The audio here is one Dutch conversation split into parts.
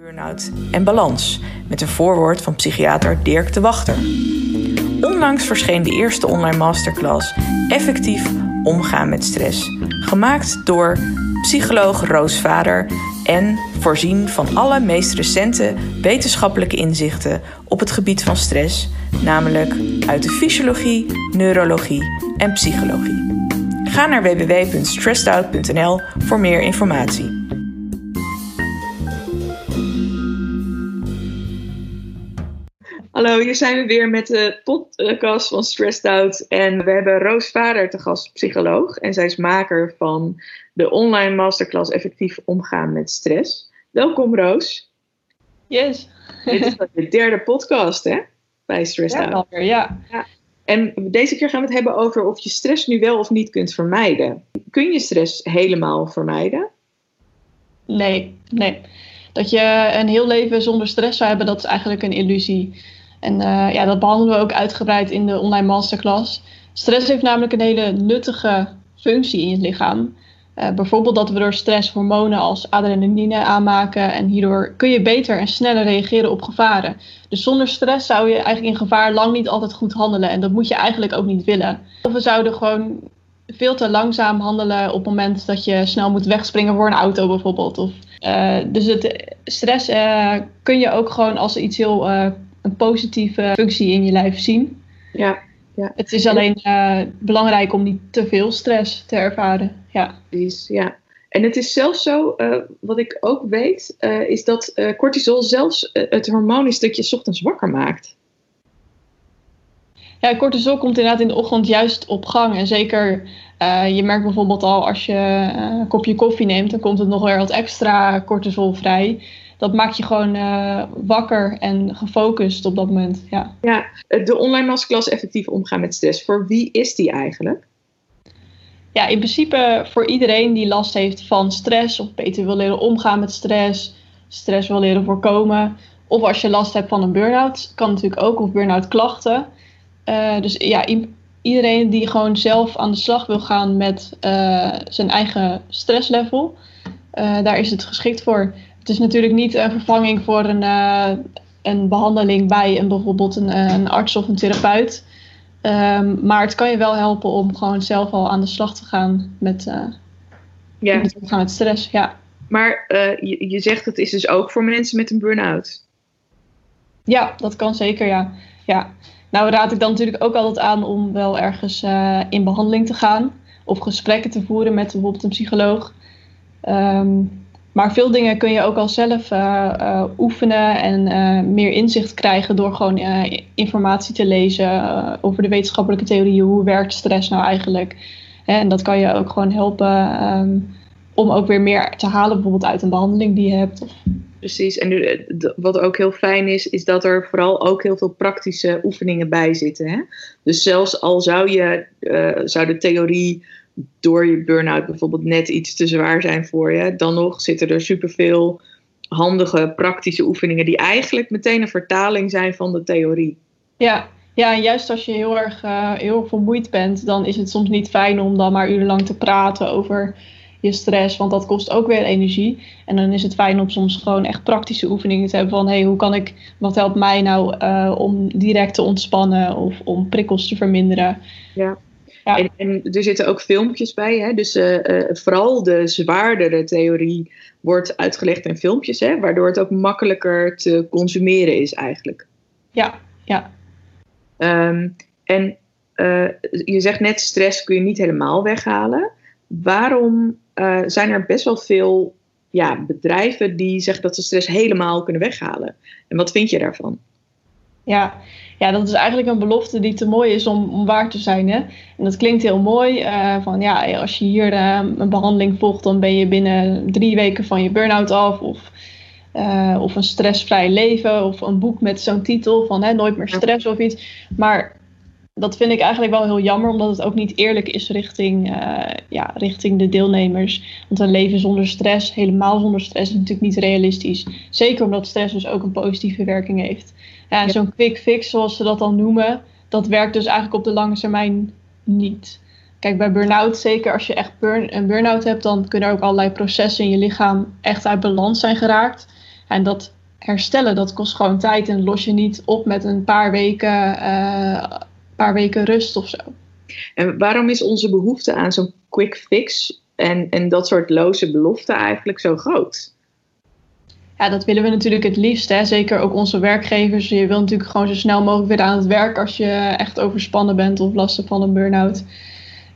Burnout en balans met een voorwoord van psychiater Dirk de Wachter. Onlangs verscheen de eerste online masterclass Effectief omgaan met stress, gemaakt door psycholoog Roos Vader en voorzien van alle meest recente wetenschappelijke inzichten op het gebied van stress, namelijk uit de fysiologie, neurologie en psychologie. Ga naar www.stressedout.nl voor meer informatie. Hallo, hier zijn we weer met de podcast van Stressed Out. En we hebben Roos Vader te gast, psycholoog. En zij is maker van de online masterclass Effectief omgaan met stress. Welkom Roos. Yes. Dit is de derde podcast hè, bij Stressed Ja, Out. alweer, ja. En deze keer gaan we het hebben over of je stress nu wel of niet kunt vermijden. Kun je stress helemaal vermijden? Nee, nee. Dat je een heel leven zonder stress zou hebben, dat is eigenlijk een illusie. En eh, ja, dat behandelen we ook uitgebreid in de online masterclass. Stress heeft namelijk een hele nuttige functie in je lichaam. Eh, bijvoorbeeld dat we door stress hormonen als adrenaline aanmaken en hierdoor kun je beter en sneller reageren op gevaren. Dus zonder stress zou je eigenlijk in gevaar lang niet altijd goed handelen en dat moet je eigenlijk ook niet willen. Of we zouden gewoon veel te langzaam handelen op het moment dat je snel moet wegspringen voor een auto bijvoorbeeld. Of, eh, dus het, stress kun je ook gewoon als iets heel een positieve functie in je lijf zien. Ja, Het is alleen eh, belangrijk om niet te veel stress te ervaren. Ja. precies. Ja. En het is zelfs zo, eh, wat ik ook weet, eh, is dat cortisol zelfs het hormoon is dat je 's ochtends wakker maakt. ja, cortisol komt inderdaad in de ochtend juist op gang. En zeker, je merkt bijvoorbeeld al als je een kopje koffie neemt, dan komt het nog weer wat extra cortisol vrij. Dat maakt je gewoon eh, wakker en gefocust op dat moment. Ja. Ja, eh, de online masterclass effectief omgaan met stress. Voor wie is die eigenlijk? ja, in principe voor iedereen die last heeft van stress of beter wil leren omgaan met stress, stress wil leren voorkomen. Of als je last hebt van een burn-out, kan natuurlijk ook, of burn-out klachten. Eh, dus ja, iedereen die gewoon zelf aan de slag wil gaan met zijn eigen stresslevel, daar is het geschikt voor. Het is natuurlijk niet een vervanging voor een, eh, een behandeling bij een, bijvoorbeeld een, eh, een arts of een therapeut. Ehm, maar het kan je wel helpen om gewoon zelf al aan de slag te gaan met, eh Ja, met omgaan met stress. Ja. maar je, je zegt het is dus ook voor mensen met een burn-out. ja, dat kan zeker, ja. ja. Nou raad ik dan natuurlijk ook altijd aan om wel ergens in behandeling te gaan. Of gesprekken te voeren met bijvoorbeeld een psycholoog. Ehm, maar veel dingen kun je ook al zelf eh, eh, oefenen en eh, meer inzicht krijgen door gewoon informatie te lezen over de wetenschappelijke theorieën. Hoe werkt stress nou eigenlijk? En dat kan je ook gewoon helpen ehm, om ook weer meer te halen, bijvoorbeeld uit een behandeling die je hebt. Precies. En nu, wat ook heel fijn is, is dat er vooral ook heel veel praktische oefeningen bij zitten. Hè? Dus zelfs al zou, je, zou de theorie door je burn-out bijvoorbeeld net iets te zwaar zijn voor je, dan nog zitten er superveel handige praktische oefeningen die eigenlijk meteen een vertaling zijn van de theorie. Ja, ja, en juist als je heel erg, eh, heel erg vermoeid bent, dan is het soms niet fijn om dan maar urenlang te praten over je stress, want dat kost ook weer energie. En dan is het fijn om soms gewoon echt praktische oefeningen te hebben van, hey, hoe kan ik, wat helpt mij nou eh, om direct te ontspannen of om prikkels te verminderen? Ja. Ja. En, en er zitten ook filmpjes bij. Hè? Dus eh, eh, vooral de zwaardere theorie wordt uitgelegd in filmpjes, hè? waardoor het ook makkelijker te consumeren is eigenlijk. Ja, ja. Ehm, en eh, je zegt net, stress kun je niet helemaal weghalen. Waarom zijn er best wel veel ja, bedrijven die zeggen dat ze stress helemaal kunnen weghalen? En wat vind je daarvan? Ja, ja, dat is eigenlijk een belofte die te mooi is om, om waar te zijn. Hè? En dat klinkt heel mooi. eh, van ja, als je hier eh, een behandeling volgt, dan ben je binnen drie weken van je burn-out af. Of, eh, of een stressvrij leven. Of een boek met zo'n titel van hè, nooit meer stress of iets. Maar dat vind ik eigenlijk wel heel jammer, omdat het ook niet eerlijk is richting, eh, ja, richting de deelnemers. Want een leven zonder stress, helemaal zonder stress, is natuurlijk niet realistisch. Zeker omdat stress dus ook een positieve werking heeft. Ja, en Ja. zo'n quick fix, zoals ze dat dan noemen, dat werkt dus eigenlijk op de lange termijn niet. Kijk, bij burn-out, zeker als je echt burn, een burn-out hebt, dan kunnen er ook allerlei processen in je lichaam echt uit balans zijn geraakt. En dat herstellen, dat kost gewoon tijd en los je niet op met een paar weken, uh, paar weken rust of zo. En waarom is onze behoefte aan zo'n quick fix en, en dat soort loze beloften eigenlijk zo groot? Ja, dat willen we natuurlijk het liefst. Hè? Zeker ook onze werkgevers. Je wil natuurlijk gewoon zo snel mogelijk weer aan het werk als je echt overspannen bent of last hebt van een burn-out.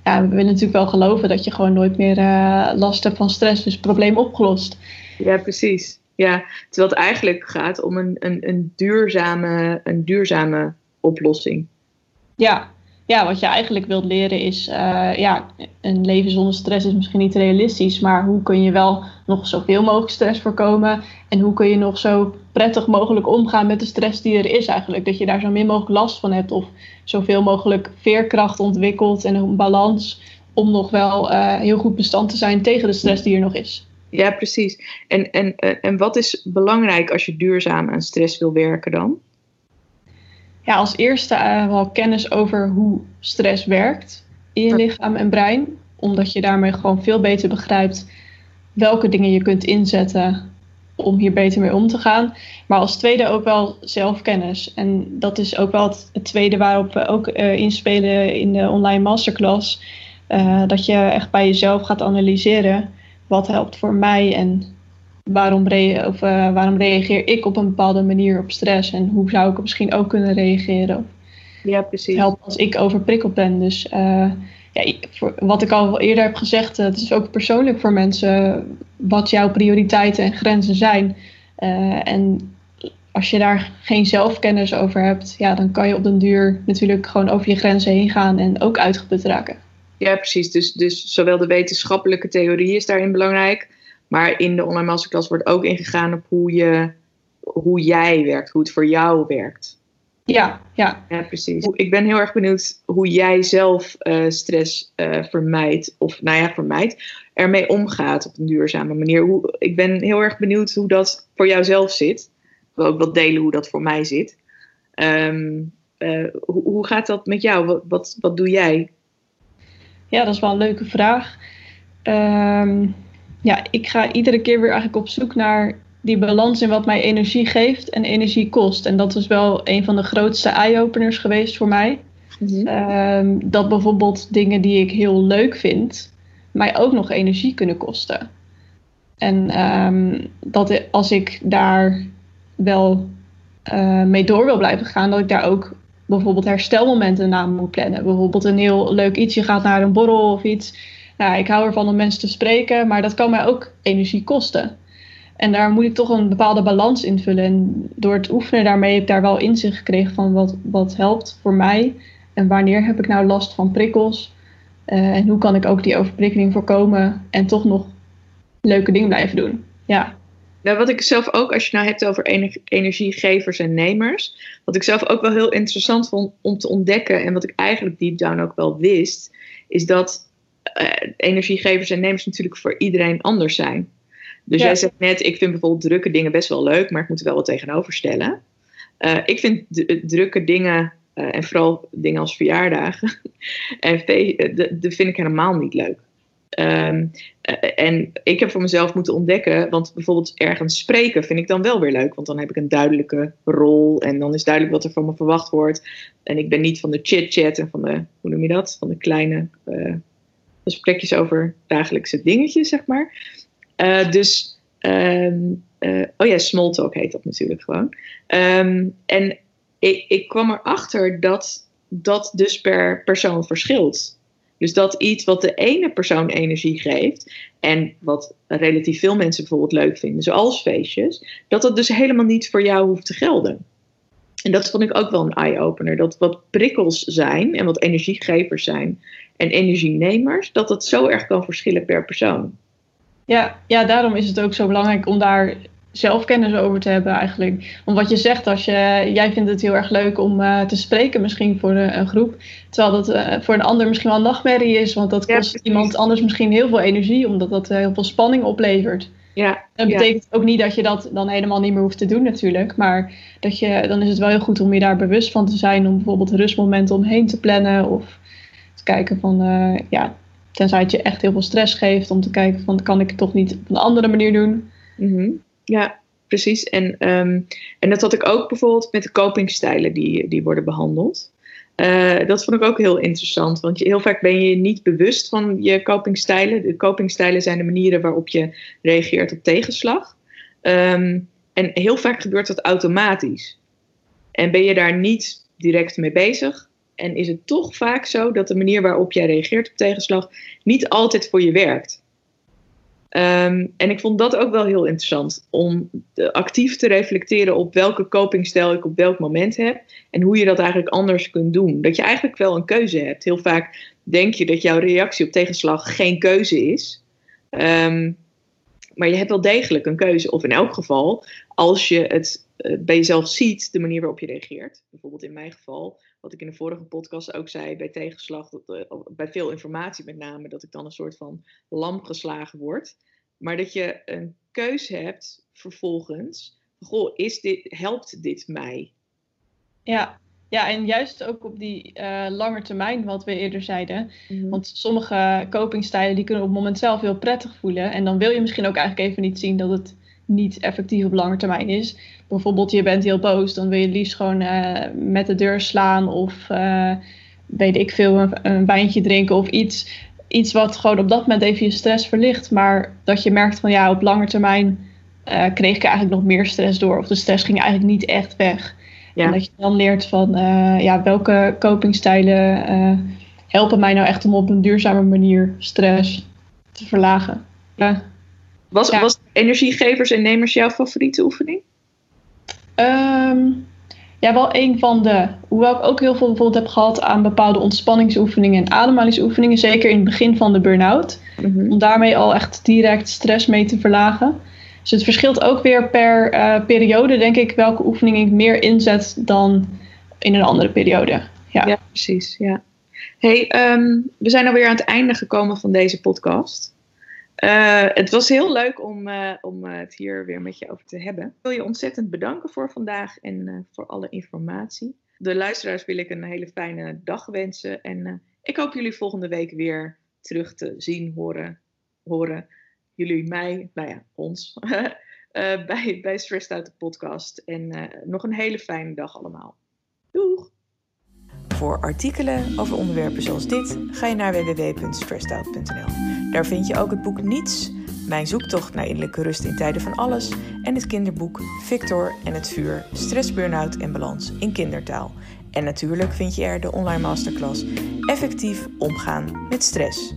Ja, we willen natuurlijk wel geloven dat je gewoon nooit meer uh, last hebt van stress, dus probleem opgelost. Ja, precies. Ja, terwijl het eigenlijk gaat om een, een, een, duurzame, een duurzame oplossing. Ja, ja, wat je eigenlijk wilt leren is, uh, ja, een leven zonder stress is misschien niet realistisch, maar hoe kun je wel nog zoveel mogelijk stress voorkomen en hoe kun je nog zo prettig mogelijk omgaan met de stress die er is eigenlijk. Dat je daar zo min mogelijk last van hebt of zoveel mogelijk veerkracht ontwikkelt en een balans om nog wel uh, heel goed bestand te zijn tegen de stress die er nog is. Ja, precies. En, en, en wat is belangrijk als je duurzaam aan stress wil werken dan? Ja, als eerste uh, wel kennis over hoe stress werkt in je lichaam en brein. Omdat je daarmee gewoon veel beter begrijpt welke dingen je kunt inzetten om hier beter mee om te gaan. Maar als tweede ook wel zelfkennis. En dat is ook wel het, tweede waarop we ook uh, inspelen in de online masterclass. Uh, dat je echt bij jezelf gaat analyseren wat helpt voor mij en waarom, of, uh, waarom reageer ik op een bepaalde manier op stress en hoe zou ik misschien ook kunnen reageren. Ja, precies. Helpt als ik overprikkeld ben. Dus uh, ja, voor, wat ik al eerder heb gezegd, uh, het is ook persoonlijk voor mensen wat jouw prioriteiten en grenzen zijn. en als je daar geen zelfkennis over hebt, ja, dan kan je op den duur natuurlijk gewoon over je grenzen heen gaan en ook uitgeput raken. Ja, precies. Dus, dus zowel de wetenschappelijke theorie is daarin belangrijk, maar in de online masterclass wordt ook ingegaan op hoe, je, hoe jij werkt, hoe het voor jou werkt. Ja, ja. Ja, precies. Ik ben heel erg benieuwd hoe jij zelf uh, stress uh, vermijdt, of nou ja, vermijdt, ermee omgaat op een duurzame manier. Hoe, ik ben heel erg benieuwd hoe dat voor jou zelf zit. Ik wil ook wel delen hoe dat voor mij zit. Um, uh, hoe, hoe, gaat dat met jou? Wat, wat, wat doe jij? Ja, dat is wel een leuke vraag. Um, ja, ik ga iedere keer weer eigenlijk op zoek naar die balans in wat mij energie geeft en energie kost. En dat is wel een van de grootste eye-openers geweest voor mij. Mhm. Ehm, dat bijvoorbeeld dingen die ik heel leuk vind, mij ook nog energie kunnen kosten. En um, dat als ik daar wel uh, mee door wil blijven gaan, dat ik daar ook bijvoorbeeld herstelmomenten na moet plannen. Bijvoorbeeld een heel leuk iets, je gaat naar een borrel of iets nou, ik hou ervan om mensen te spreken, maar dat kan mij ook energie kosten. En daar moet ik toch een bepaalde balans invullen. En door het oefenen daarmee heb ik daar wel inzicht gekregen van wat, wat helpt voor mij. En wanneer heb ik nou last van prikkels? Uh, en hoe kan ik ook die overprikkeling voorkomen en toch nog leuke dingen blijven doen? Ja. Nou, wat ik zelf ook, als je nou hebt over energiegevers en nemers, wat ik zelf ook wel heel interessant vond om te ontdekken en wat ik eigenlijk deep down ook wel wist, is dat uh, energiegevers en nemers natuurlijk voor iedereen anders zijn. Dus jij zegt net, ik vind bijvoorbeeld drukke dingen best wel leuk, maar ik moet er wel wat tegenover stellen. Uh, ik vind drukke dingen, uh, en vooral dingen als verjaardagen, en de vind ik helemaal niet leuk. Um, en ik heb voor mezelf moeten ontdekken, want bijvoorbeeld ergens spreken vind ik dan wel weer leuk, want dan heb ik een duidelijke rol en dan is duidelijk wat er van me verwacht wordt. En ik ben niet van de chit-chat en van de, hoe noem je dat, van de kleine gesprekjes over dagelijkse dingetjes, zeg maar. Uh, dus, um, uh, oh ja, small talk heet dat natuurlijk gewoon. Um, en ik, ik kwam erachter dat dat dus per persoon verschilt. Dus dat iets wat de ene persoon energie geeft en wat relatief veel mensen bijvoorbeeld leuk vinden, zoals feestjes, dat dat dus helemaal niet voor jou hoeft te gelden. En dat vond ik ook wel een eye-opener. Dat wat prikkels zijn en wat energiegevers zijn en energienemers, dat het zo erg kan verschillen per persoon. Ja, ja, daarom is het ook zo belangrijk om daar zelfkennis over te hebben eigenlijk. Want wat je zegt, als je, jij vindt het heel erg leuk om uh, te spreken misschien voor een, een groep. Terwijl dat uh, voor een ander misschien wel een nachtmerrie is. Want dat kost ja, iemand anders misschien heel veel energie. Omdat dat uh, heel veel spanning oplevert. Ja, dat betekent ook niet dat je dat dan helemaal niet meer hoeft te doen natuurlijk. Maar dat je, dan is het wel heel goed om je daar bewust van te zijn. Om bijvoorbeeld rustmomenten omheen te plannen. Of kijken van, uh, ja, tenzij het je echt heel veel stress geeft. Om te kijken van, kan ik het toch niet op een andere manier doen. -hmm. Ja, precies. En, ehm, en dat had ik ook bijvoorbeeld met de copingstijlen die, die worden behandeld. Uh, dat vond ik ook heel interessant, want je, heel vaak ben je niet bewust van je copingstijlen. De copingstijlen zijn de manieren waarop je reageert op tegenslag. Um, en heel vaak gebeurt dat automatisch. En ben je daar niet direct mee bezig. En is het toch vaak zo dat de manier waarop jij reageert op tegenslag niet altijd voor je werkt. Um, en ik vond dat ook wel heel interessant om actief te reflecteren op welke copingstijl ik op welk moment heb en hoe je dat eigenlijk anders kunt doen. Dat je eigenlijk wel een keuze hebt. Heel vaak denk je dat jouw reactie op tegenslag geen keuze is. Um, maar je hebt wel degelijk een keuze. Of in elk geval, als je het uh, bij jezelf ziet, de manier waarop je reageert. Bijvoorbeeld in mijn geval, wat ik in de vorige podcast ook zei, bij tegenslag, dat, uh, bij veel informatie met name, dat ik dan een soort van lam geslagen word. Maar dat je een keuze hebt vervolgens. Goh, is dit, helpt dit mij? Ja, ja, en juist ook op die uh, lange termijn, wat we eerder zeiden. Mm -hmm. Want sommige copingstijlen die kunnen op het moment zelf heel prettig voelen. En dan wil je misschien ook eigenlijk even niet zien dat het niet effectief op lange termijn is. Bijvoorbeeld, je bent heel boos, dan wil je liefst gewoon uh, met de deur slaan of uh, weet ik veel, een, een, wijntje drinken of iets. Iets wat gewoon op dat moment even je stress verlicht. Maar dat je merkt van ja, op lange termijn kreeg ik eigenlijk nog meer stress door. Of de stress ging eigenlijk niet echt weg. Ja. En dat je dan leert van ja, welke copingstijlen helpen mij nou echt om op een duurzame manier stress te verlagen. Ja. Was, ja. was energiegevers en nemers jouw favoriete oefening? Um, ja, wel een van de. Hoewel ik ook heel veel bijvoorbeeld heb gehad aan bepaalde ontspanningsoefeningen en ademhalingsoefeningen. Zeker in het begin van de burn-out. Mm -hmm. Om daarmee al echt direct stress mee te verlagen. Dus het verschilt ook weer per uh, periode, denk ik, welke oefening ik meer inzet dan in een andere periode. Ja, ja precies. Ja. Hey, um, we zijn alweer aan het einde gekomen van deze podcast. Uh, het was heel leuk om, uh, om het hier weer met je over te hebben. Ik wil je ontzettend bedanken voor vandaag en voor alle informatie. De luisteraars wil ik een hele fijne dag wensen. En ik hoop jullie volgende week weer terug te zien, horen. horen jullie mij, nou ja, ons, bij, bij Stressed Out de podcast. En nog een hele fijne dag allemaal. Doeg! Voor artikelen over onderwerpen zoals dit ga je naar www.stressedout.nl. Daar vind je ook het boek Niets, mijn zoektocht naar innerlijke rust in tijden van alles en het kinderboek Victor en het vuur, stress, burn-out en balans in kindertaal. En natuurlijk vind je er de online masterclass Effectief omgaan met stress.